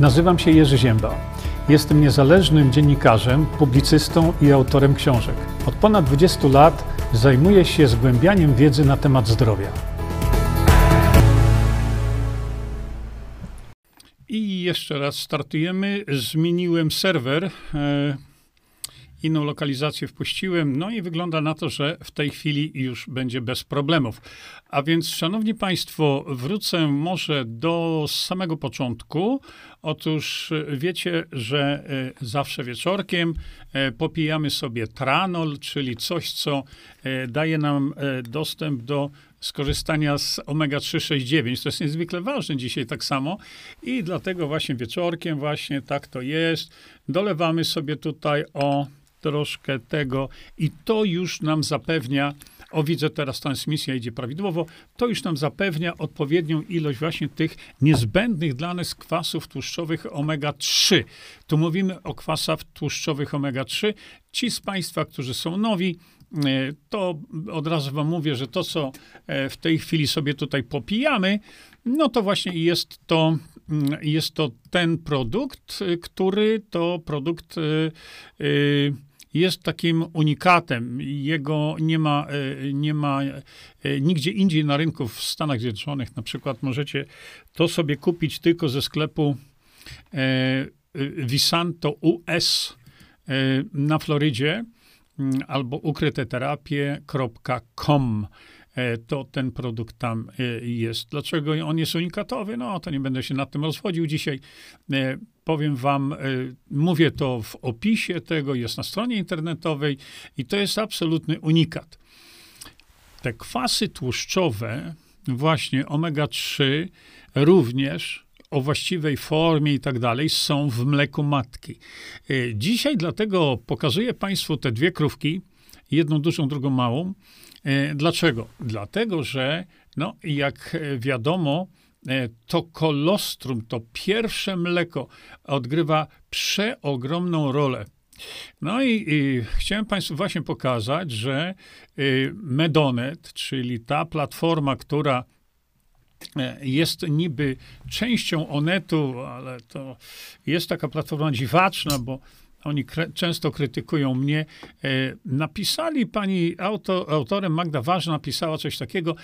Nazywam się Jerzy Ziemba. Jestem niezależnym dziennikarzem, publicystą i autorem książek. Od ponad 20 lat zajmuję się zgłębianiem wiedzy na temat zdrowia. I jeszcze raz startujemy. Zmieniłem serwer. E, inną lokalizację wpuściłem, no i wygląda na to, że w tej chwili już będzie bez problemów. A więc, szanowni państwo, wrócę może do samego początku. Otóż wiecie, że e, zawsze wieczorkiem e, popijamy sobie tranol, czyli coś, co e, daje nam dostęp do skorzystania z omega-369. To jest niezwykle ważne dzisiaj tak samo i dlatego właśnie wieczorkiem właśnie tak to jest. Dolewamy sobie tutaj o troszkę tego i to już nam zapewnia, o widzę teraz transmisja idzie prawidłowo, to już nam zapewnia odpowiednią ilość właśnie tych niezbędnych dla nas kwasów tłuszczowych omega-3. Tu mówimy o kwasach tłuszczowych omega-3. Ci z Państwa, którzy są nowi, e, to od razu Wam mówię, że to, co e, w tej chwili sobie tutaj popijamy, no to właśnie jest to, mm, jest to ten produkt, e, który to produkt. Yy, jest takim unikatem. Jego nie ma, e, nie ma e, nigdzie indziej na rynku w Stanach Zjednoczonych. Na przykład możecie to sobie kupić tylko ze sklepu e, Visanto US na Florydzie mm, albo ukryteterapie.com to ten produkt tam jest. Dlaczego on jest unikatowy? No, to nie będę się nad tym rozwodził dzisiaj powiem wam, y, mówię to w opisie tego, jest na stronie internetowej i to jest absolutny unikat. Te kwasy tłuszczowe, właśnie omega-3, również o właściwej formie i tak dalej, są w mleku matki. Y, dzisiaj dlatego pokazuję Państwu te dwie krówki, jedną dużą, drugą małą. Y, dlaczego? Dlatego, że no, jak wiadomo, to kolostrum, to pierwsze mleko odgrywa przeogromną rolę. No i, i, chciałem Państwu właśnie pokazać, że y, Medonet, czyli ta platforma, która e, jest niby częścią Onetu, ale to jest taka platforma dziwaczna, bo oni kre, często krytykują mnie. E, napisali, pani auto, autorem Magda Ważna napisała coś takiego,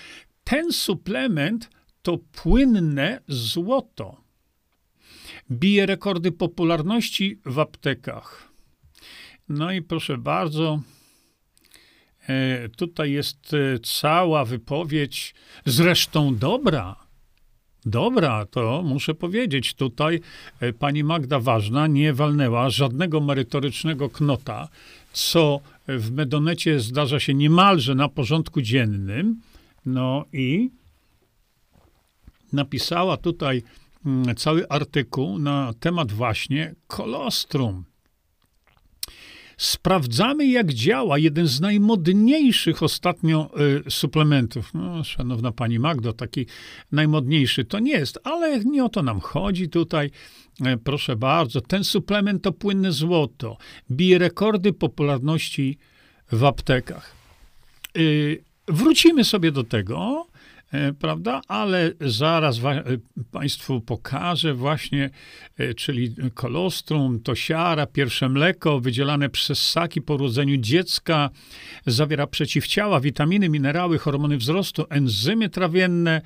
ten suplement to płynne złoto. Bije rekordy popularności w aptekach. No i proszę bardzo, e, tutaj jest e, cała wypowiedź, zresztą dobra. Dobra, to muszę powiedzieć. Tutaj e, pani Magda Ważna nie walnęła żadnego merytorycznego knota, co w Medonecie zdarza się niemalże na porządku dziennym. No i napisała tutaj mm, cały artykuł na temat właśnie kolostrum. Sprawdzamy, jak działa jeden z najmodniejszych ostatnio y, suplementów. No, szanowna pani Magdo, taki najmodniejszy to nie jest, ale nie o to nam chodzi tutaj. E, proszę bardzo, ten suplement to płynne złoto. Bije rekordy popularności w aptekach. Y, wrócimy sobie do tego. E, prawda? Ale zaraz e, Państwu pokażę właśnie, e, czyli kolostrum, to siara, pierwsze mleko wydzielane przez ssaki po urodzeniu dziecka, zawiera przeciwciała, witaminy, minerały, hormony wzrostu, enzymy trawienne,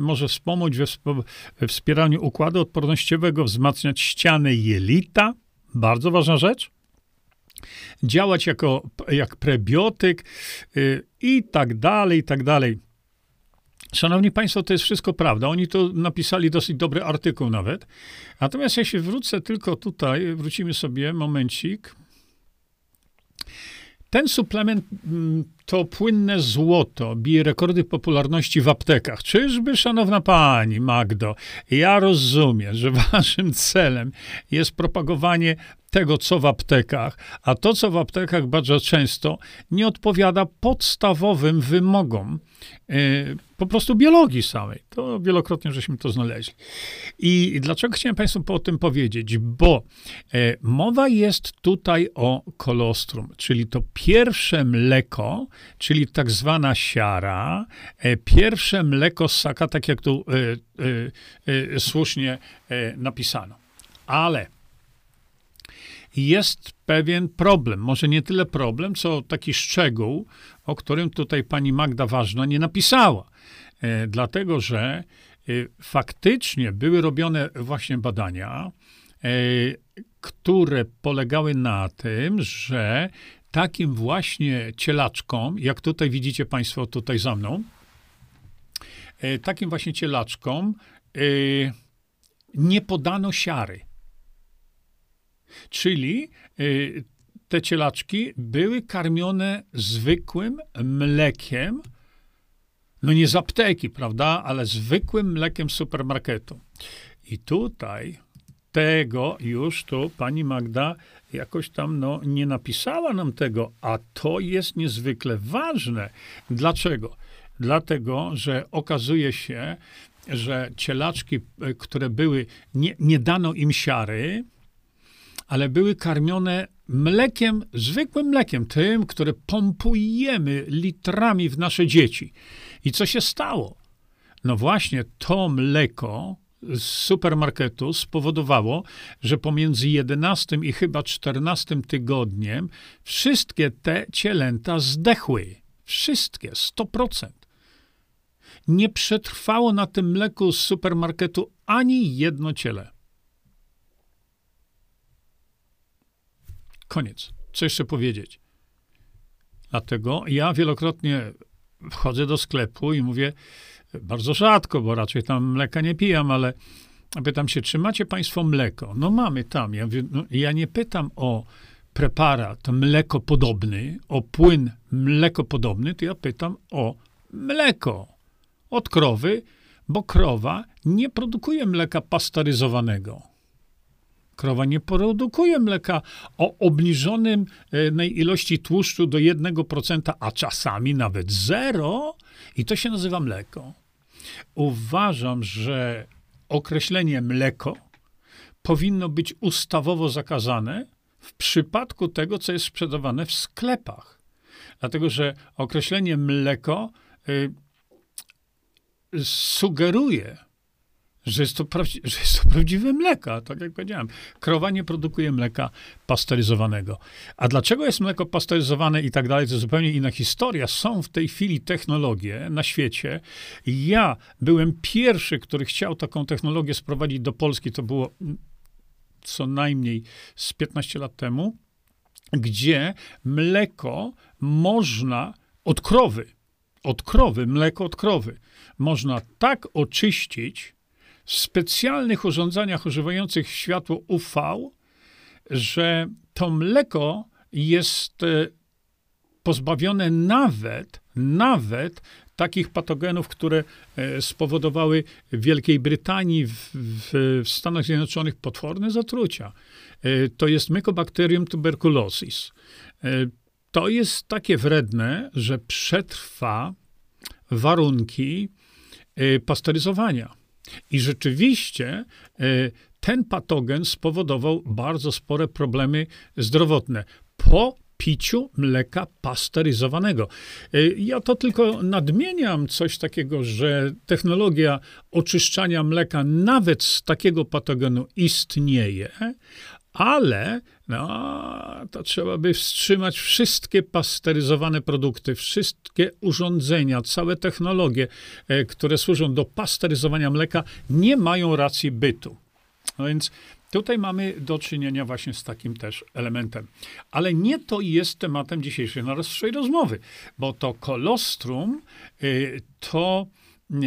może wspomóc we, wspieraniu układu odpornościowego, wzmacniać ściany jelita, bardzo ważna rzecz, działać jako, jak prebiotyk i tak dalej, i tak dalej. Szanowni Państwo, to jest wszystko prawda. Oni to napisali dosyć dobry artykuł nawet. Natomiast ja się wrócę tylko tutaj, wrócimy sobie momencik. Ten suplement mm, to płynne złoto, bije rekordy popularności w aptekach. Czyżby, szanowna pani Magdo, ja rozumiem, że waszym celem jest propagowanie tego, co w aptekach, a to, co w aptekach bardzo często nie odpowiada podstawowym wymogom yy, po prostu biologii samej. To wielokrotnie żeśmy to znaleźli. I dlaczego chciałem Państwu o tym powiedzieć? Bo yy, mowa jest tutaj o kolostrum, czyli to pierwsze mleko, czyli tak zwana siara, yy, pierwsze mleko ssaka, tak jak tu słusznie napisano. Ale jest pewien problem, może nie tyle problem, co taki szczegół, o którym tutaj pani Magda Ważna nie napisała. E, dlatego, że e, faktycznie były robione właśnie badania, e, które polegały na tym, że takim właśnie cielaczkom, jak tutaj widzicie Państwo tutaj za mną, e, takim właśnie cielaczkom e, nie podano siary. Czyli e, te cielaczki były karmione zwykłym mlekiem, no nie z apteki, prawda, ale zwykłym mlekiem supermarketu. I tutaj tego już tu pani Magda jakoś tam no, nie napisała nam tego, a to jest niezwykle ważne. Dlaczego? Dlatego, że okazuje się, że cielaczki, e, które były, nie, nie dano im siary, ale były karmione mlekiem, zwykłym mlekiem, tym, które pompujemy litrami w nasze dzieci. I co się stało? No właśnie to mleko z supermarketu spowodowało, że pomiędzy 11 i chyba 14 tygodniem wszystkie te cielęta zdechły. Wszystkie, 100%. Nie przetrwało na tym mleku z supermarketu ani jedno ciele. Koniec. Co jeszcze powiedzieć? Dlatego ja wielokrotnie wchodzę do sklepu i mówię, bardzo rzadko, bo raczej tam mleka nie pijam, ale pytam się, czy macie państwo mleko? No mamy tam. Ja, mówię, no, ja nie pytam o preparat mleko podobny, o płyn mleko podobny, to ja pytam o mleko od krowy, bo krowa nie produkuje mleka pasteryzowanego. Krowa nie produkuje mleka o obniżonej ilości tłuszczu do 1%, a czasami nawet zero, i to się nazywa mleko. Uważam, że określenie mleko powinno być ustawowo zakazane w przypadku tego, co jest sprzedawane w sklepach. Dlatego, że określenie mleko y, sugeruje, że jest, to że jest to prawdziwe mleko, tak jak powiedziałem. Krowa nie produkuje mleka pasteryzowanego. A dlaczego jest mleko pasteryzowane i tak dalej, to zupełnie inna historia. Są w tej chwili technologie na świecie. Ja byłem pierwszy, który chciał taką technologię sprowadzić do Polski. To było co najmniej z 15 lat temu, gdzie mleko można od krowy, od krowy, mleko od krowy, można tak oczyścić, specjalnych urządzeniach używających światło UV, że to mleko jest e, pozbawione nawet, nawet takich patogenów, które e, spowodowały w Wielkiej Brytanii, w, w, w Stanach Zjednoczonych potworne zatrucia. E, to jest Mycobacterium tuberculosis. To jest takie wredne, że przetrwa warunki pasteryzowania. I rzeczywiście e, ten patogen spowodował bardzo spore problemy zdrowotne. Po piciu mleka pasteryzowanego. E, ja to tylko nadmieniam coś takiego, że technologia oczyszczania mleka nawet z takiego patogenu istnieje, ale no, to trzeba by wstrzymać wszystkie pasteryzowane produkty, wszystkie urządzenia, całe technologie, e, które służą do pasteryzowania mleka, nie mają racji bytu. No więc tutaj mamy do czynienia właśnie z takim też elementem. Ale nie to jest tematem dzisiejszej naszej rozmowy, bo to kolostrum e, to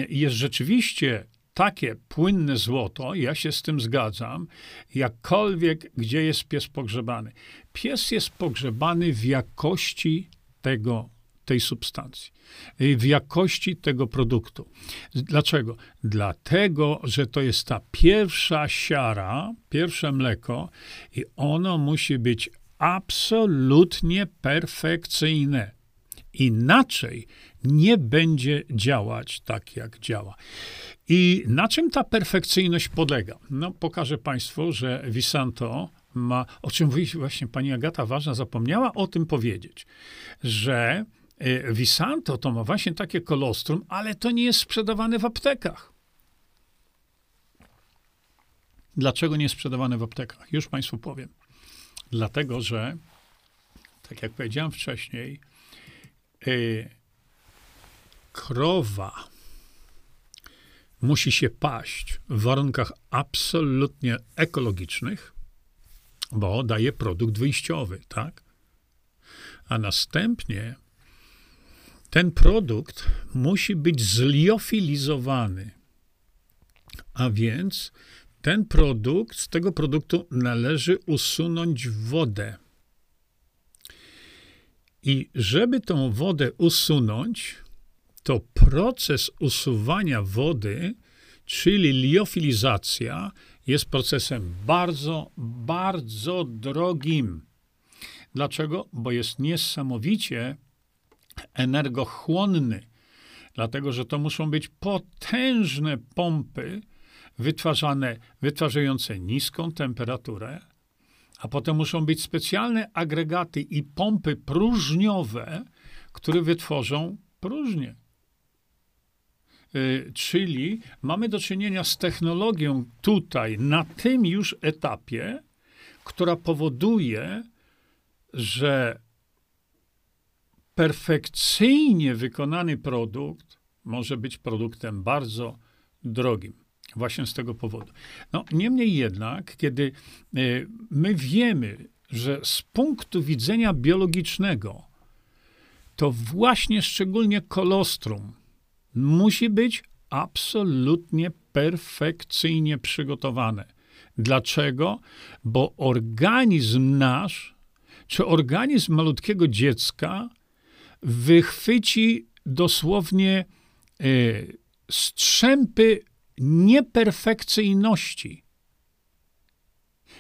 jest rzeczywiście takie płynne złoto, ja się z tym zgadzam, jakkolwiek gdzie jest pies pogrzebany. Pies jest pogrzebany w jakości tego, tej substancji, w jakości tego produktu. Dlaczego? Dlatego, że to jest ta pierwsza siara, pierwsze mleko i ono musi być absolutnie perfekcyjne. Inaczej nie będzie działać tak, jak działa. I na czym ta perfekcyjność polega? No, pokażę Państwu, że Visanto ma, o czym właśnie pani Agata Ważna zapomniała o tym powiedzieć, że e, Visanto to ma właśnie takie kolostrum, ale to nie jest sprzedawane w aptekach. Dlaczego nie sprzedawane w aptekach? Już Państwu powiem. Dlatego, że, tak jak powiedziałem wcześniej, yy, krowa musi się paść w warunkach absolutnie ekologicznych, bo daje produkt wyjściowy, tak? A następnie ten produkt musi być zliofilizowany. A więc ten produkt, z tego produktu należy usunąć wodę. I żeby tą wodę usunąć, to proces usuwania wody, czyli liofilizacja, jest procesem bardzo, bardzo drogim. Dlaczego? Bo jest niesamowicie energochłonny. Dlatego, że to muszą być potężne pompy wytwarzane, wytwarzające niską temperaturę, a potem muszą być specjalne agregaty i pompy próżniowe, które wytworzą próżnię. Y, czyli mamy do czynienia z technologią tutaj, na tym już etapie, która powoduje, że perfekcyjnie wykonany produkt może być produktem bardzo drogim. Właśnie z tego powodu. No, niemniej jednak, kiedy y, my wiemy, że z punktu widzenia biologicznego, to właśnie szczególnie kolostrum musi być absolutnie perfekcyjnie przygotowane. Dlaczego? Bo organizm nasz, czy organizm malutkiego dziecka wychwyci dosłownie y, strzępy nieperfekcyjności.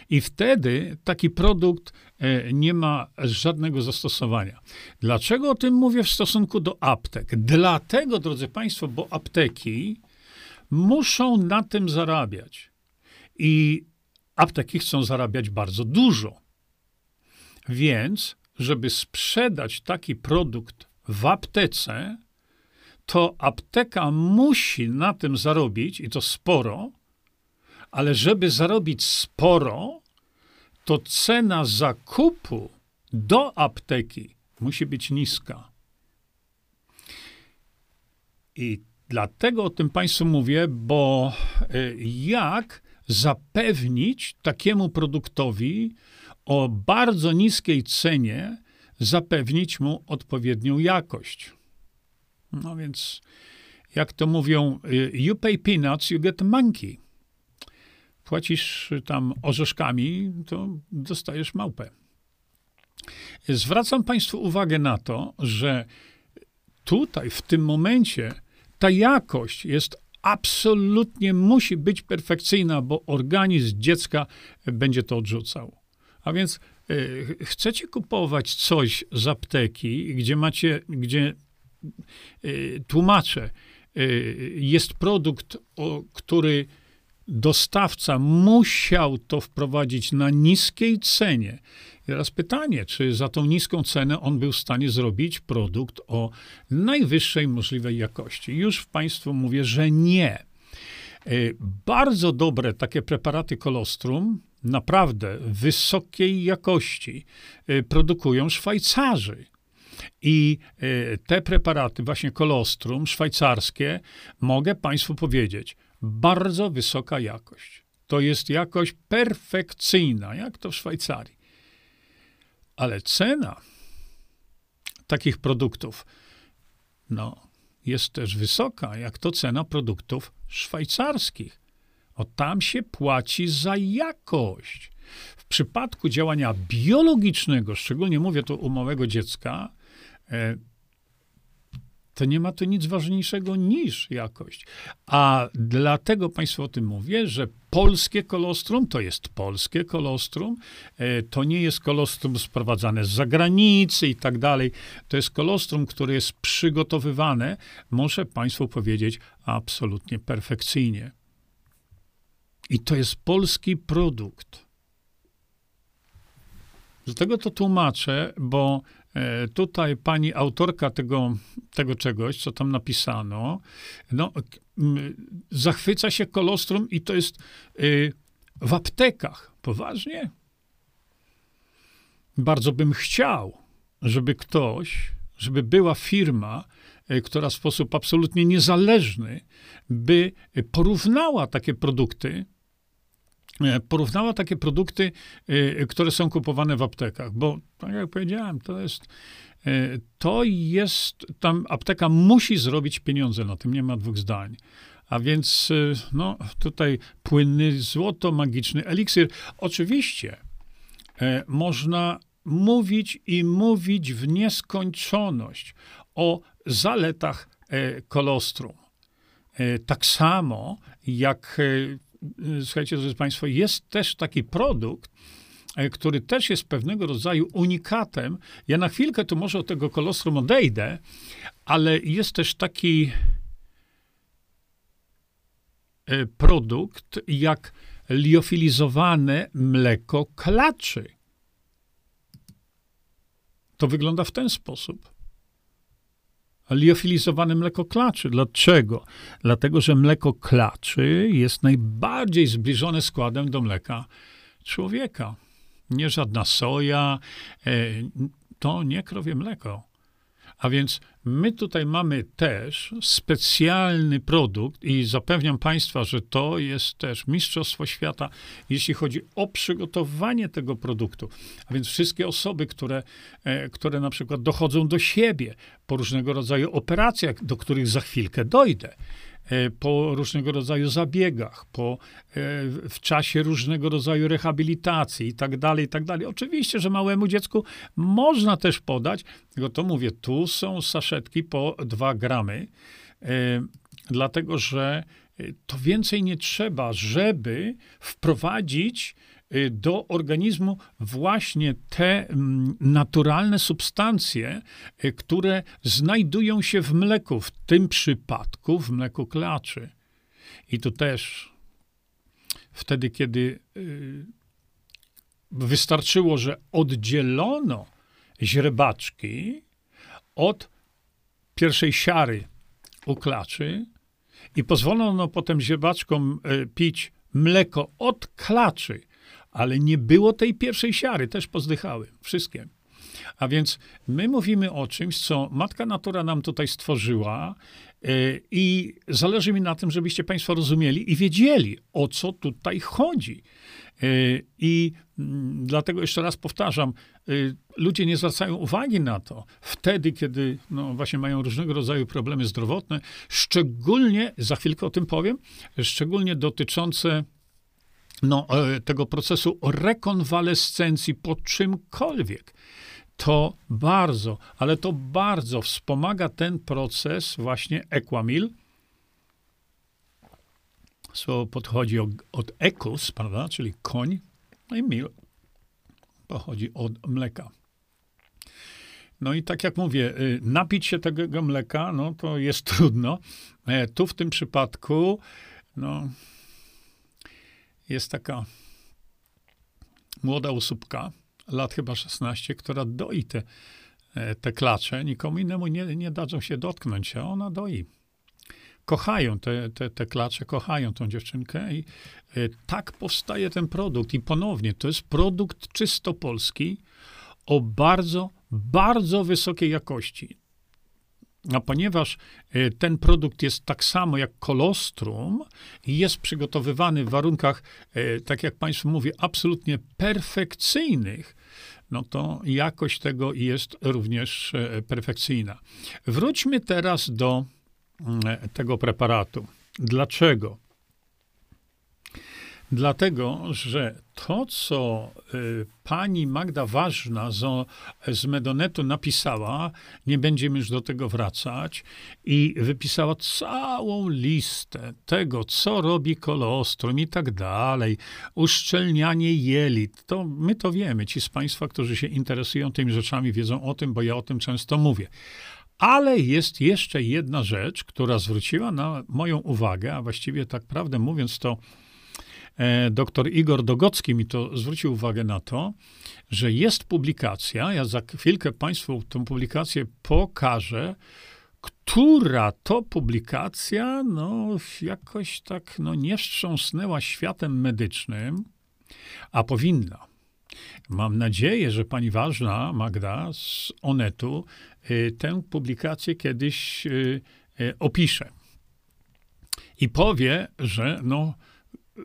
I wtedy taki produkt e, nie ma żadnego zastosowania. Dlaczego o tym mówię w stosunku do aptek? Dlatego, drodzy Państwo, bo apteki muszą na tym zarabiać. I apteki chcą zarabiać bardzo dużo. Więc, żeby sprzedać taki produkt w aptece, to apteka musi na tym zarobić i to sporo, ale żeby zarobić sporo, to cena zakupu do apteki musi być niska. I dlatego o tym Państwu mówię, bo y, jak zapewnić takiemu produktowi o bardzo niskiej cenie, zapewnić mu odpowiednią jakość. No więc, jak to mówią, y, you pay peanuts, you get monkey. Płacisz tam orzeszkami, to dostajesz małpę. Zwracam Państwu uwagę na to, że tutaj, w tym momencie, ta jakość jest absolutnie, musi być perfekcyjna, bo organizm dziecka będzie to odrzucał. A więc y, chcecie kupować coś z apteki, gdzie macie, gdzie Y, tłumaczę, y, jest produkt, który dostawca musiał to wprowadzić na niskiej cenie. Teraz pytanie, czy za tą niską cenę on był w stanie zrobić produkt o najwyższej możliwej jakości? Już Państwu mówię, że nie. Y, bardzo dobre takie preparaty kolostrum, naprawdę wysokiej jakości, produkują Szwajcarzy. I e, te preparaty, właśnie kolostrum szwajcarskie, mogę Państwu powiedzieć, bardzo wysoka jakość. To jest jakość perfekcyjna, jak to w Szwajcarii. Ale cena takich produktów, no, jest też wysoka, jak to cena produktów szwajcarskich. O tam się płaci za jakość. W przypadku działania biologicznego, szczególnie mówię tu u małego dziecka, E, to nie ma tu nic ważniejszego niż jakość. A dlatego Państwu o tym mówię, że polskie kolostrum to jest polskie kolostrum, e, to nie jest kolostrum sprowadzane z zagranicy i tak dalej. To jest kolostrum, które jest przygotowywane, muszę Państwu powiedzieć, absolutnie perfekcyjnie. I to jest polski produkt. Dlatego to tłumaczę, bo tutaj pani autorka tego, tego czegoś, co tam napisano, no, zachwyca się kolostrum i to jest y, w aptekach. Poważnie? Bardzo bym chciał, żeby ktoś, żeby była firma, e, która w sposób absolutnie niezależny by porównała takie produkty, e, porównała takie produkty, e, które są kupowane w aptekach, bo tak jak powiedziałem, to jest to jest, tam apteka musi zrobić pieniądze na tym, nie ma dwóch zdań. A więc no, tutaj płynny złoto, magiczny eliksir. Oczywiście można mówić i mówić w nieskończoność o zaletach e, kolostrum. E, tak samo jak, e, słuchajcie, drodzy Państwo, jest też taki produkt, który też jest pewnego rodzaju unikatem. Ja na chwilkę tu może od tego kolostrum odejdę, ale jest też taki produkt jak liofilizowane mleko klaczy. To wygląda w ten sposób. Liofilizowane mleko klaczy. Dlaczego? Dlatego, że mleko klaczy jest najbardziej zbliżone składem do mleka człowieka. Nie żadna soja, e, to nie krowie mleko. A więc my tutaj mamy też specjalny produkt i zapewniam Państwa, że to jest też Mistrzostwo Świata, jeśli chodzi o przygotowanie tego produktu. A więc wszystkie osoby, które, e, które na przykład dochodzą do siebie po różnego rodzaju operacjach, do których za chwilkę dojdę, po różnego rodzaju zabiegach, po, e, w czasie różnego rodzaju rehabilitacji i tak dalej, i tak dalej. Oczywiście, że małemu dziecku można też podać, tylko to mówię, tu są saszetki po 2 gramy, e, dlatego że to więcej nie trzeba, żeby wprowadzić do organizmu właśnie te mm, naturalne substancje, y, które znajdują się w mleku, w tym przypadku w mleku klaczy. I tu też wtedy, kiedy y, wystarczyło, że oddzielono źrebaczki od pierwszej siary u klaczy i pozwolono potem źrebaczkom pić mleko od klaczy, ale nie było tej pierwszej siary, też pozdychały, wszystkie. A więc my mówimy o czymś, co Matka Natura nam tutaj stworzyła yy, i zależy mi na tym, żebyście Państwo rozumieli i wiedzieli, o co tutaj chodzi. Yy, I yy, dlatego jeszcze raz powtarzam, y, ludzie nie zwracają uwagi na to wtedy, kiedy no, właśnie mają różnego rodzaju problemy zdrowotne, szczególnie, za chwilkę o tym powiem, szczególnie dotyczące no, e, tego procesu rekonwalescencji po czymkolwiek, to bardzo, ale to bardzo wspomaga ten proces właśnie Equamil. Słowo podchodzi od, ekus, prawda, czyli koń, no i mil pochodzi od mleka. No i tak jak mówię, y, napić się tego mleka, no to jest trudno. E, tu w tym przypadku, no, jest taka młoda usupka, lat chyba 16, która doi te, e, te klacze. Nikomu innemu nie, nie dadzą się dotknąć, a ona doi. Kochają te, te, te klacze, kochają tą dziewczynkę i e, tak powstaje ten produkt. I ponownie, to jest produkt czysto polski o bardzo, bardzo wysokiej jakości. A ponieważ e, ten produkt jest tak samo jak kolostrum i jest przygotowywany w warunkach, e, tak jak Państwu mówię, absolutnie perfekcyjnych, no to jakość tego jest również e, perfekcyjna. Wróćmy teraz do mm, tego preparatu. Dlaczego? Dlatego, że to, co y, pani Magda Ważna z, z Medonetu napisała, nie będziemy już do tego wracać, i wypisała całą listę tego, co robi kolostrum i tak dalej, uszczelnianie jelit. To my to wiemy. Ci z Państwa, którzy się interesują tymi rzeczami, wiedzą o tym, bo ja o tym często mówię. Ale jest jeszcze jedna rzecz, która zwróciła na moją uwagę, a właściwie tak prawdę mówiąc, to doktor Igor Dogocki mi to zwrócił uwagę na to, że jest publikacja, ja za chwilkę Państwu tę publikację pokażę, która to publikacja, no, jakoś tak, no, nie wstrząsnęła światem medycznym, a powinna. Mam nadzieję, że pani ważna, Magda, z Onetu, y, tę publikację kiedyś y, y, opisze. I powie, że no,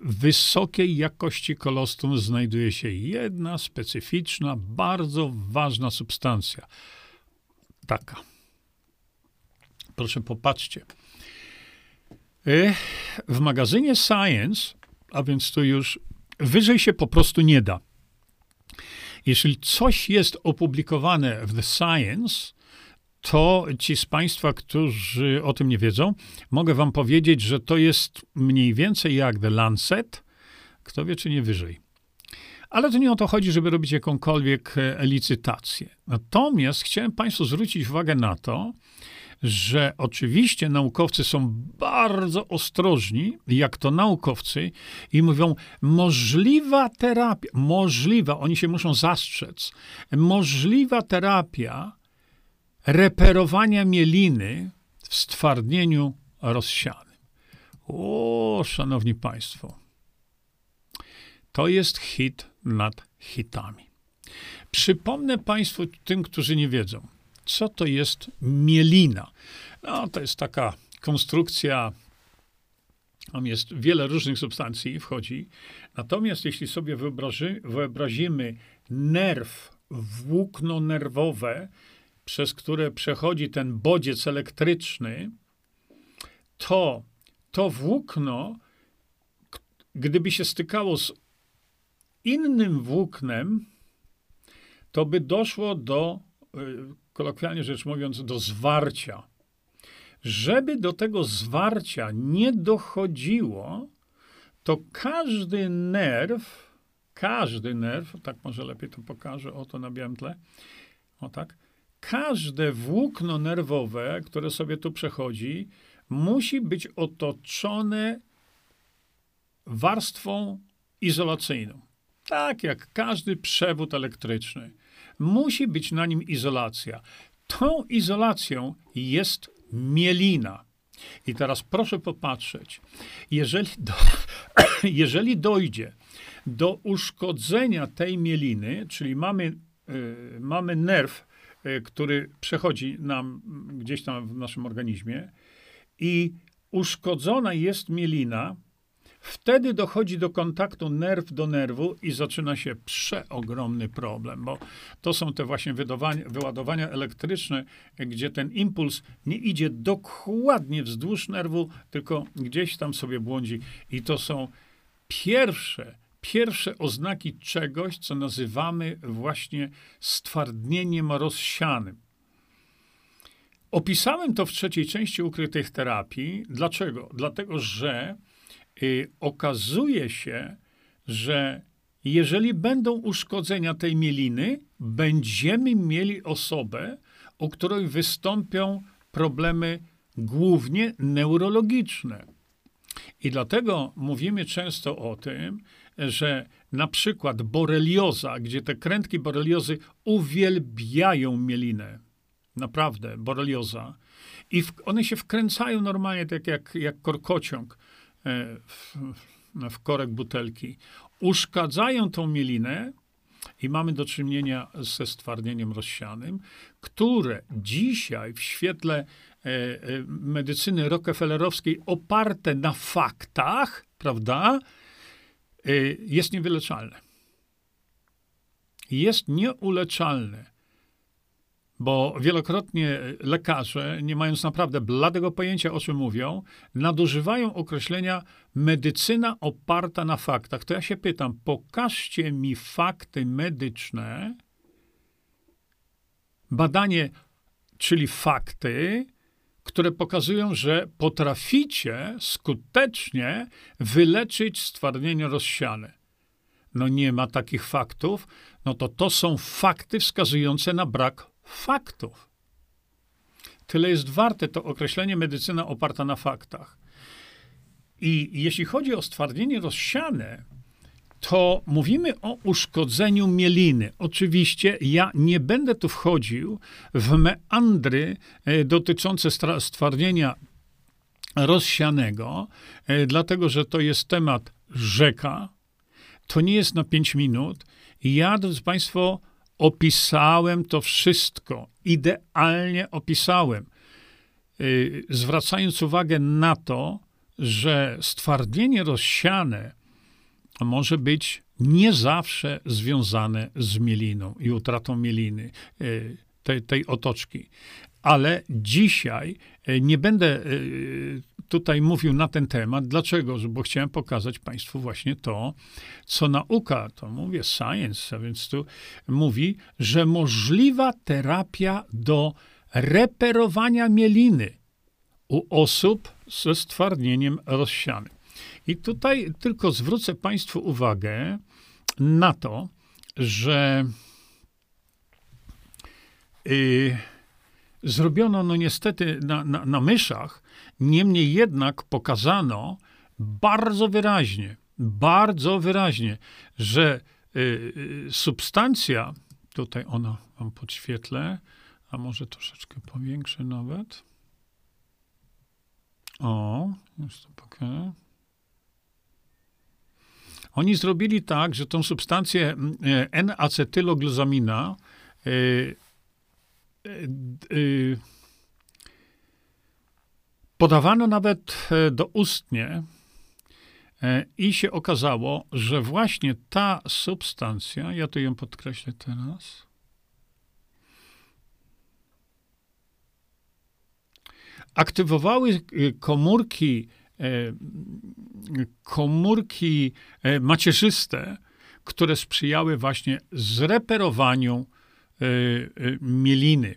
wysokiej jakości kolostrum znajduje się jedna specyficzna, bardzo ważna substancja. Taka. Proszę popatrzcie. W magazynie Science, a więc to już wyżej się po prostu nie da. Jeśli coś jest opublikowane w The Science, to ci z Państwa, którzy o tym nie wiedzą, mogę Wam powiedzieć, że to jest mniej więcej jak The Lancet, kto wie, czy nie wyżej. Ale to nie o to chodzi, żeby robić jakąkolwiek e, licytację. Natomiast chciałem Państwu zwrócić uwagę na to, że oczywiście naukowcy są bardzo ostrożni, jak to naukowcy, i mówią, możliwa terapia, możliwa, oni się muszą zastrzec, możliwa terapia reperowania mieliny w stwardnieniu rozsianym. O, szanowni państwo, to jest hit nad hitami. Przypomnę państwu, tym, którzy nie wiedzą, co to jest mielina. No, to jest taka konstrukcja, tam jest wiele różnych substancji, wchodzi. Natomiast jeśli sobie wyobrazimy nerw, włókno nerwowe, przez które przechodzi ten bodziec elektryczny, to to włókno, gdyby się stykało z innym włóknem, to by doszło do, y, kolokwialnie rzecz mówiąc, do zwarcia. Żeby do tego zwarcia nie dochodziło, to każdy nerw, każdy nerw, tak może lepiej to pokażę, oto na białym tle, o tak, każde włókno nerwowe, które sobie tu przechodzi, musi być otoczone warstwą izolacyjną. Tak jak każdy przewód elektryczny. Musi być na nim izolacja. Tą izolacją jest mielina. I teraz proszę popatrzeć. Jeżeli, do, jeżeli dojdzie do uszkodzenia tej mieliny, czyli mamy, y, mamy nerw, który przechodzi nam gdzieś tam w naszym organizmie i uszkodzona jest mielina, wtedy dochodzi do kontaktu nerw do nerwu i zaczyna się przeogromny problem, bo to są te właśnie wyładowania elektryczne, gdzie ten impuls nie idzie dokładnie wzdłuż nerwu, tylko gdzieś tam sobie błądzi. I to są pierwsze pierwsze oznaki czegoś, co nazywamy właśnie stwardnieniem rozsianym. Opisałem to w trzeciej części ukrytych terapii. Dlaczego? Dlatego, że y, okazuje się, że jeżeli będą uszkodzenia tej mieliny, będziemy mieli osobę, u której wystąpią problemy głównie neurologiczne. I dlatego mówimy często o tym, że na przykład borelioza, gdzie te krętki boreliozy uwielbiają mielinę, naprawdę, borelioza, i w, one się wkręcają normalnie, tak jak, jak korkociąg e, w, w korek butelki, uszkadzają tą mielinę, i mamy do czynienia ze stwardnieniem rozsianym, które dzisiaj w świetle e, e, medycyny rockefellerowskiej oparte na faktach, prawda, jest niewyleczalne. Jest nieuleczalne, bo wielokrotnie lekarze, nie mając naprawdę bladego pojęcia, o czym mówią, nadużywają określenia medycyna oparta na faktach. To ja się pytam, pokażcie mi fakty medyczne, badanie, czyli fakty, które pokazują, że potraficie skutecznie wyleczyć stwardnienie rozsiane. No nie ma takich faktów, no to to są fakty wskazujące na brak faktów. Tyle jest warte to określenie medycyna oparta na faktach. I jeśli chodzi o stwardnienie rozsiane, to mówimy o uszkodzeniu mieliny. Oczywiście ja nie będę tu wchodził w meandry e, dotyczące stwardnienia rozsianego, e, dlatego że to jest temat rzeka. To nie jest na 5 minut. Ja, drodzy Państwo, opisałem to wszystko. Idealnie opisałem. E, zwracając uwagę na to, że stwardnienie rozsiane może być nie zawsze związane z mieliną i utratą mieliny, e, tej, tej otoczki. Ale dzisiaj e, nie będę e, tutaj mówił na ten temat. Dlaczego? Bo chciałem pokazać Państwu właśnie to, co nauka, to mówię science, a więc tu mówi, że możliwa terapia do reperowania mieliny u osób ze stwardnieniem rozsianym. I tutaj tylko zwrócę Państwu uwagę na to, że yy, zrobiono, no niestety, na, na, na myszach, niemniej jednak pokazano bardzo wyraźnie, bardzo wyraźnie, że yy, substancja, tutaj ona wam podświetlę, a może troszeczkę powiększę nawet. O, już to pokażę. Oni zrobili tak, że tą substancję e, N-acetylogluzamina e, e, podawano nawet doustnie i się okazało, że właśnie ta substancja, ja tu ją podkreślę teraz, aktywowały komórki E, komórki e, macierzyste, które sprzyjały właśnie zreperowaniu e, mieliny.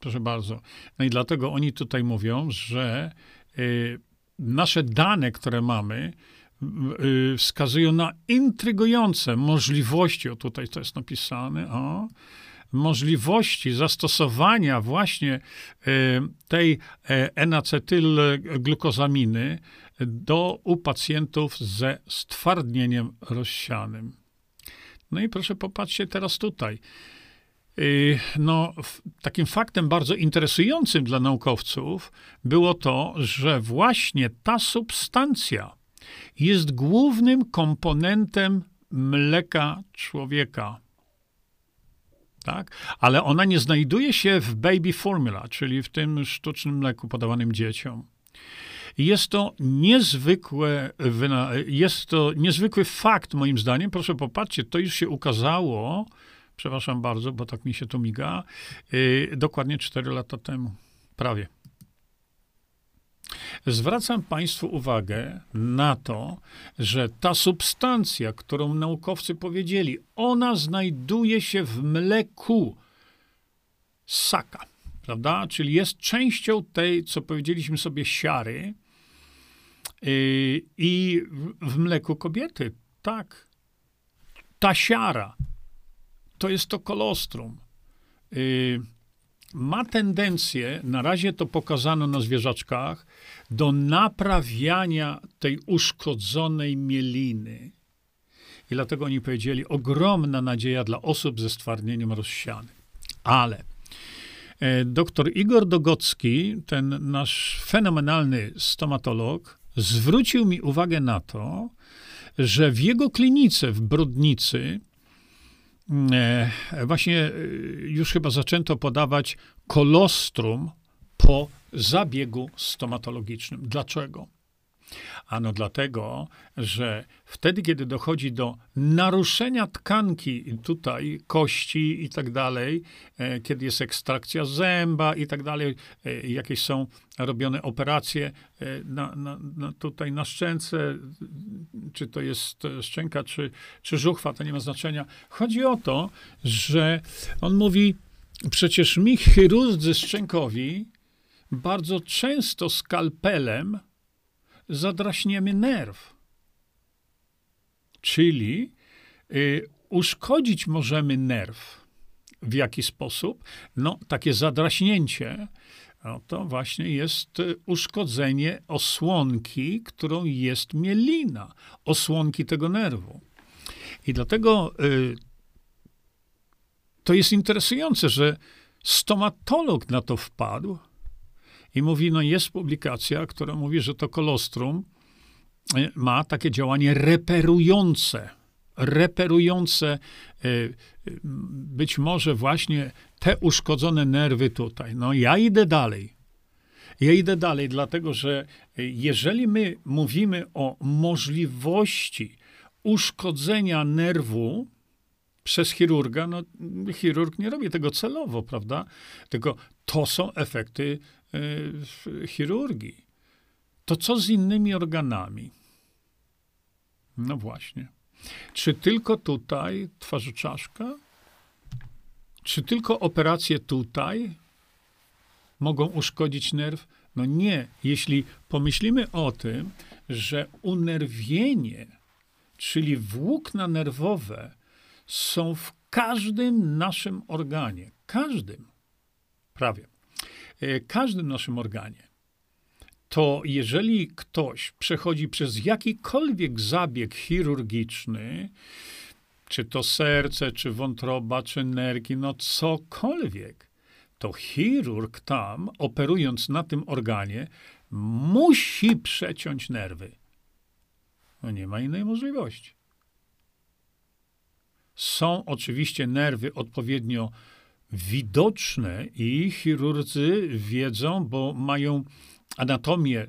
Proszę bardzo. No i dlatego oni tutaj mówią, że nasze dane, które mamy, wskazują na intrygujące możliwości, o tutaj to jest napisane, o, możliwości zastosowania właśnie e, tej enacetylglukozaminy do, u pacjentów ze stwardnieniem rozsianym. No i proszę popatrzcie teraz tutaj. E, no, takim faktem bardzo interesującym dla naukowców było to, że właśnie ta substancja jest głównym komponentem mleka człowieka tak? Ale ona nie znajduje się w baby formula, czyli w tym sztucznym mleku podawanym dzieciom. Jest to niezwykłe, jest to niezwykły fakt, moim zdaniem. Proszę popatrzcie, to już się ukazało, przepraszam bardzo, bo tak mi się to miga, yy, dokładnie 4 lata temu. Prawie. Zwracam Państwu uwagę na to, że ta substancja, którą naukowcy powiedzieli, ona znajduje się w mleku ssaka, prawda? Czyli jest częścią tej, co powiedzieliśmy sobie, siary yy, i w mleku kobiety. Tak. Ta siara to jest to kolostrum. Yy, ma tendencję, na razie to pokazano na zwierzaczkach, do naprawiania tej uszkodzonej mieliny. I dlatego oni powiedzieli, ogromna nadzieja dla osób ze stwardnieniem rozsianym. Ale e, Igor Dogocki, ten nasz fenomenalny stomatolog, zwrócił mi uwagę na to, że w jego klinice w Brodnicy właśnie e, już chyba zaczęto podawać kolostrum po zabiegu stomatologicznym. Dlaczego? Ano dlatego, że wtedy, kiedy dochodzi do naruszenia tkanki tutaj, kości i tak dalej, e, kiedy jest ekstrakcja zęba i tak dalej, e, jakieś są robione operacje e, na, na, na tutaj na szczęce, czy to jest szczęka, czy, czy żuchwa, to nie ma znaczenia. Chodzi o to, że on mówi, przecież mi chirurdzy szczękowi bardzo często skalpelem zadraśniemy nerw. Czyli y, uszkodzić możemy nerw. W jaki sposób? No, takie zadraśnięcie no to właśnie jest y, uszkodzenie osłonki, którą jest mielina, osłonki tego nerwu. I dlatego y, to jest interesujące, że stomatolog na to wpadł i mówi, no jest publikacja, która mówi, że to kolostrum y, ma takie działanie reperujące, reperujące y, być może właśnie te uszkodzone nerwy tutaj. No ja idę dalej. Ja idę dalej, dlatego że jeżeli my mówimy o możliwości uszkodzenia nerwu przez chirurga, no chirurg nie robi tego celowo, prawda? Tylko to są efekty chirurgii. To co z innymi organami? No właśnie. Czy tylko tutaj twarzoczaszka? Czy tylko operacje tutaj mogą uszkodzić nerw? No nie. Jeśli pomyślimy o tym, że unerwienie, czyli włókna nerwowe, są w każdym naszym organie, każdym, prawie, każdym naszym organie, to jeżeli ktoś przechodzi przez jakikolwiek zabieg chirurgiczny, czy to serce, czy wątroba, czy nerki, no cokolwiek, to chirurg tam, operując na tym organie, musi przeciąć nerwy. No nie ma innej możliwości. Są oczywiście nerwy odpowiednio widoczne i chirurdzy wiedzą, bo mają anatomię,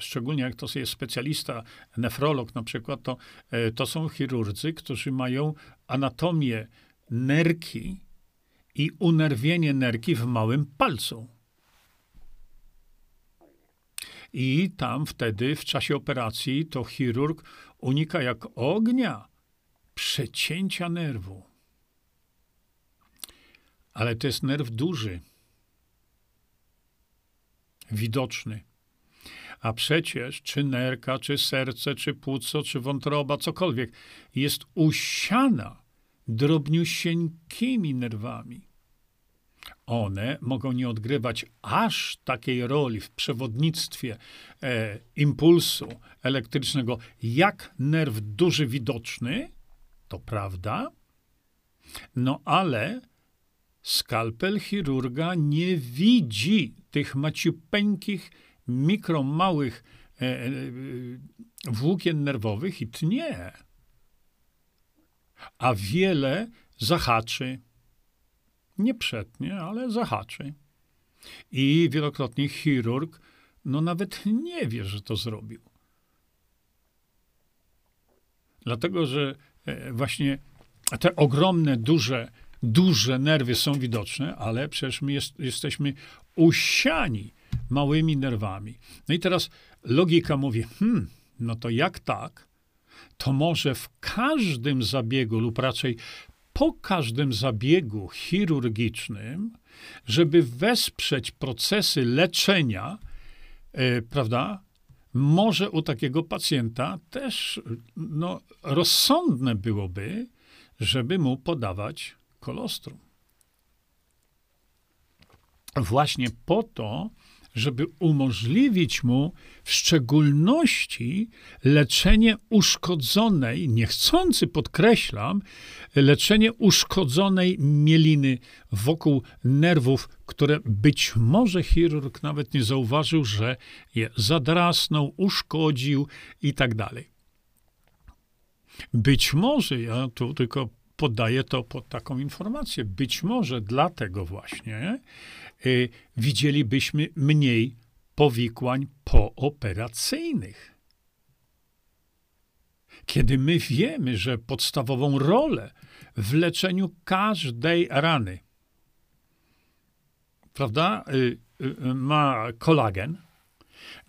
szczególnie jak to jest specjalista, nefrolog na przykład, to, e, to są chirurdzy, którzy mają anatomię nerki i unerwienie nerki w małym palcu. I tam wtedy, w czasie operacji, to chirurg unika jak ognia przecięcia nerwu. Ale to jest nerw duży, widoczny. A przecież czy nerka, czy serce, czy płuco, czy wątroba, cokolwiek, jest usiana drobniusieńkimi nerwami. One mogą nie odgrywać aż takiej roli w przewodnictwie e, impulsu elektrycznego, jak nerw duży, widoczny, to prawda, no ale skalpel chirurga nie widzi tych maciupeńkich, mikromałych e, e, włókien nerwowych i tnie. A wiele zahaczy. Nie przetnie, ale zahaczy. I wielokrotnie chirurg, no nawet nie wie, że to zrobił. Dlatego, że e, właśnie te ogromne, duże, duże nerwy są widoczne, ale przecież my jest, jesteśmy usiani małymi nerwami. No i teraz logika mówi, hmm, no to jak tak, to może w każdym zabiegu, lub raczej po każdym zabiegu chirurgicznym, żeby wesprzeć procesy leczenia, yy, prawda, może u takiego pacjenta też no, rozsądne byłoby, żeby mu podawać kolostrum. Właśnie po to, żeby umożliwić mu w szczególności leczenie uszkodzonej, niechcący podkreślam, leczenie uszkodzonej mieliny wokół nerwów, które być może chirurg nawet nie zauważył, że je zadrasnął, uszkodził i tak dalej. Być może, ja tu tylko podaję to pod taką informację, być może dlatego właśnie y, widzielibyśmy mniej powikłań pooperacyjnych. Kiedy my wiemy, że podstawową rolę w leczeniu każdej rany, prawda, y, y, ma kolagen,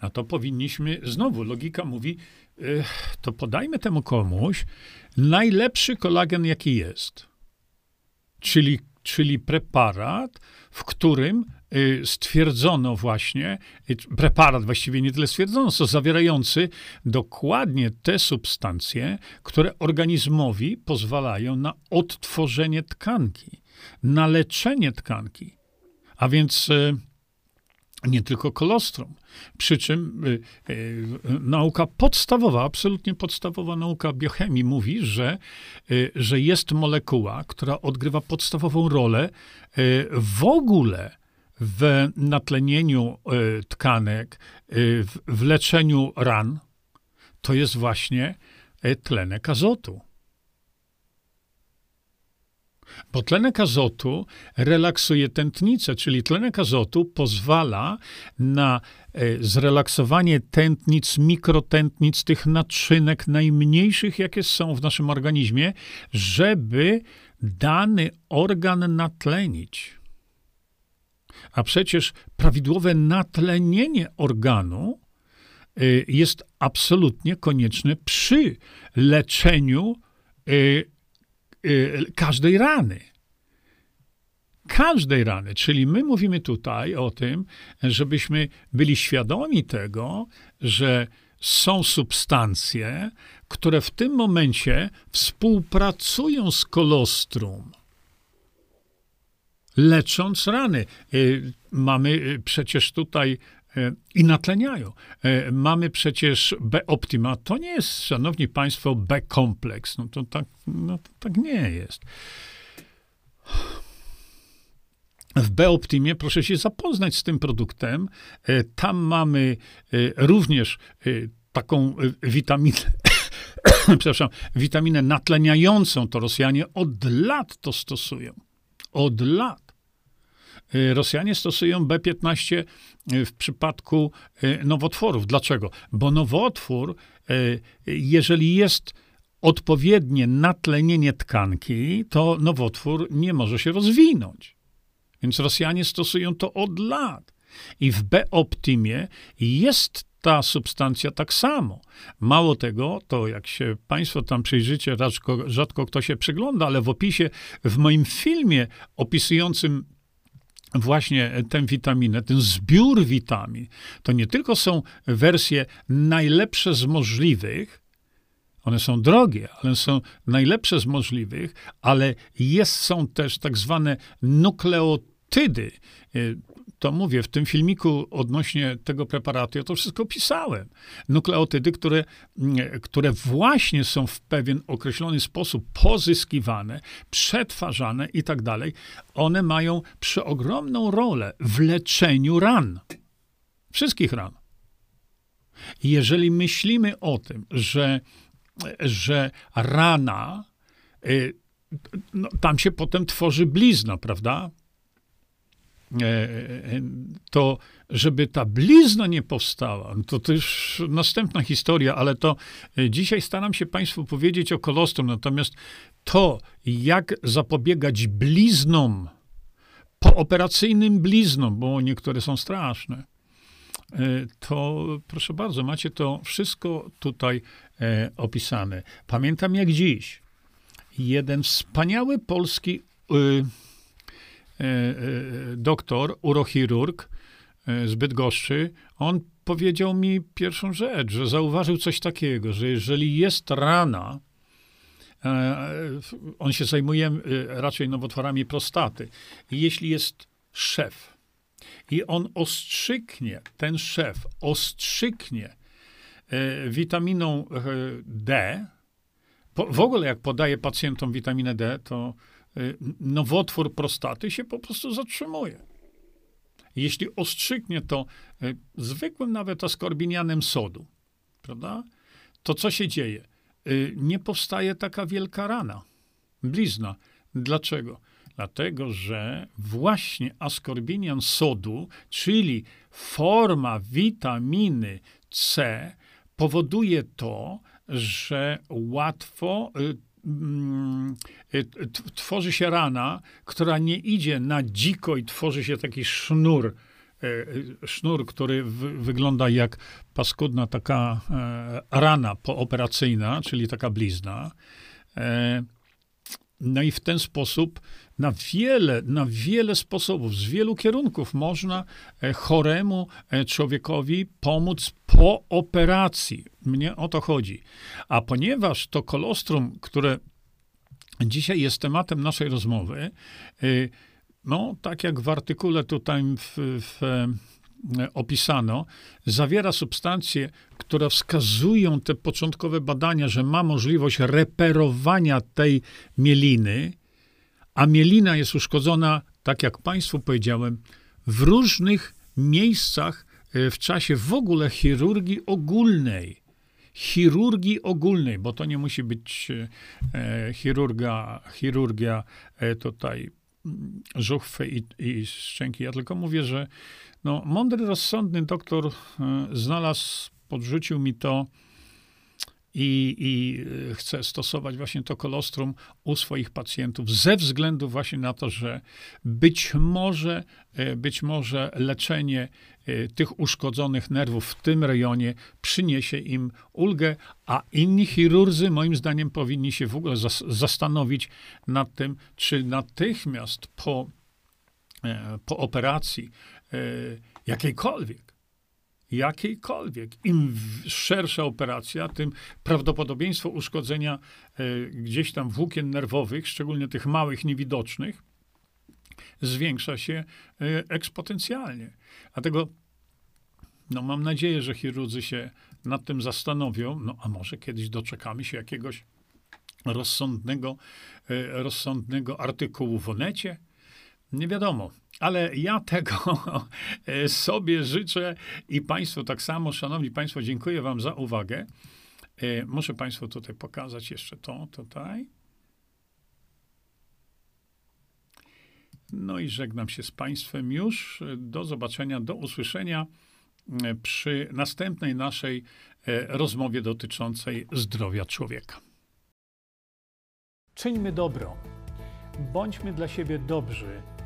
no to powinniśmy, znowu logika mówi, y, to podajmy temu komuś najlepszy kolagen, jaki jest. Czyli, czyli preparat, w którym y, stwierdzono właśnie, y, preparat właściwie nie tyle stwierdzono, co zawierający dokładnie te substancje, które organizmowi pozwalają na odtworzenie tkanki, na leczenie tkanki. A więc nie tylko kolostrum. Przy czym y, y, nauka podstawowa, absolutnie podstawowa nauka biochemii mówi, że, y, że jest molekuła, która odgrywa podstawową rolę y, w ogóle w natlenieniu y, tkanek, y, w, w leczeniu ran. To jest właśnie tlenek azotu. Bo tlenek azotu relaksuje tętnicę, czyli tlenek azotu pozwala na e, zrelaksowanie tętnic, mikrotętnic, tych naczynek najmniejszych, jakie są w naszym organizmie, żeby dany organ natlenić. A przecież prawidłowe natlenienie organu e, jest absolutnie konieczne przy leczeniu e, każdej rany. Każdej rany. Czyli my mówimy tutaj o tym, żebyśmy byli świadomi tego, że są substancje, które w tym momencie współpracują z kolostrum, lecząc rany. Y, mamy y, przecież tutaj i natleniają. E, mamy przecież B-optima. To nie jest, szanowni państwo, B-kompleks. No to tak, no to tak nie jest. W B-Optimie proszę się zapoznać z tym produktem. E, tam mamy również taką witaminę, przepraszam, witaminę natleniającą. To Rosjanie od lat to stosują. Od lat. Y, Rosjanie stosują B-15 y, w przypadku y, nowotworów. Dlaczego? Bo nowotwór, jeżeli jest odpowiednie natlenienie tkanki, to nowotwór nie może się rozwinąć. Więc Rosjanie stosują to od lat. I w B-Optimie jest ta substancja tak samo. Mało tego, to jak się Państwo tam przyjrzycie, rzadko, rzadko kto się przygląda, ale w opisie, w moim filmie opisującym właśnie tę witaminę, ten zbiór witamin, to nie tylko są wersje najlepsze z możliwych, one są drogie, ale są najlepsze z możliwych, ale jest, są też tak zwane nukleotydy to mówię, w tym filmiku odnośnie tego preparatu, ja to wszystko pisałem. Nukleotydy, które, które właśnie są w pewien określony sposób pozyskiwane, przetwarzane i tak dalej, one mają przeogromną rolę w leczeniu ran. Wszystkich ran. Jeżeli myślimy o tym, że, że rana, y, no, tam się potem tworzy blizna, prawda? E, e, to żeby ta blizna nie powstała, to też następna historia, ale to e, dzisiaj staram się Państwu powiedzieć o kolostrum. Natomiast to, jak zapobiegać bliznom, pooperacyjnym bliznom, bo niektóre są straszne, to proszę bardzo, macie to wszystko tutaj opisane. Pamiętam jak dziś. Jeden wspaniały polski e, doktor, urochirurg e, z Bydgoszczy, on powiedział mi pierwszą rzecz, że zauważył coś takiego, że jeżeli jest rana, on się zajmuje raczej nowotworami prostaty, jeśli jest szef i on ostrzyknie, ten szef ostrzyknie witaminą D, w ogóle jak podaje pacjentom witaminę D, to nowotwór prostaty się po prostu zatrzymuje. Jeśli ostrzyknie to y, zwykłym nawet askorbinianem sodu, prawda, to co się dzieje? Y, nie powstaje taka wielka rana, blizna. Dlaczego? Dlatego, że właśnie askorbinian sodu, czyli forma witaminy C, powoduje to, że łatwo y, tworzy się rana, która nie idzie na dziko i tworzy się taki sznur, y, y, sznur, który wygląda jak paskudna taka e, rana pooperacyjna, czyli taka blizna. E, no i w ten sposób na wiele, na wiele sposobów, z wielu kierunków można e, choremu człowiekowi pomóc po operacji. Mnie o to chodzi. A ponieważ to kolostrum, które dzisiaj jest tematem naszej rozmowy, y, no, tak jak w artykule tutaj w, w e, opisano, zawiera substancje, które wskazują te początkowe badania, że ma możliwość reperowania tej mieliny, a mielina jest uszkodzona, tak jak Państwu powiedziałem, w różnych miejscach e, w czasie w ogóle chirurgii ogólnej. Chirurgii ogólnej, bo to nie musi być e, chirurga, chirurgia e, tutaj mm, żuchwy i, i szczęki. Ja tylko mówię, że no, mądry, rozsądny doktor e, znalazł, podrzucił mi to i, i e, chce stosować właśnie to kolostrum u swoich pacjentów ze względu właśnie na to, że być może, e, być może leczenie e, tych uszkodzonych nerwów w tym rejonie przyniesie im ulgę, a inni chirurdzy moim zdaniem powinni się w ogóle zas zastanowić nad tym, czy natychmiast po, po operacji jakiejkolwiek jakiejkolwiek. Im szersza operacja, tym prawdopodobieństwo uszkodzenia e, gdzieś tam włókien nerwowych, szczególnie tych małych, niewidocznych, zwiększa się e, eksponencjalnie. Dlatego no, mam nadzieję, że chirurdzy się nad tym zastanowią, no a może kiedyś doczekamy się jakiegoś rozsądnego, e, rozsądnego artykułu w Onecie. Nie wiadomo. Ale ja tego sobie życzę i Państwu tak samo. Szanowni Państwo, dziękuję Wam za uwagę. E, muszę Państwu tutaj pokazać jeszcze to tutaj. No i żegnam się z Państwem już. Do zobaczenia, do usłyszenia e, przy następnej naszej e, rozmowie dotyczącej zdrowia człowieka. Czyńmy dobro. Bądźmy dla siebie dobrzy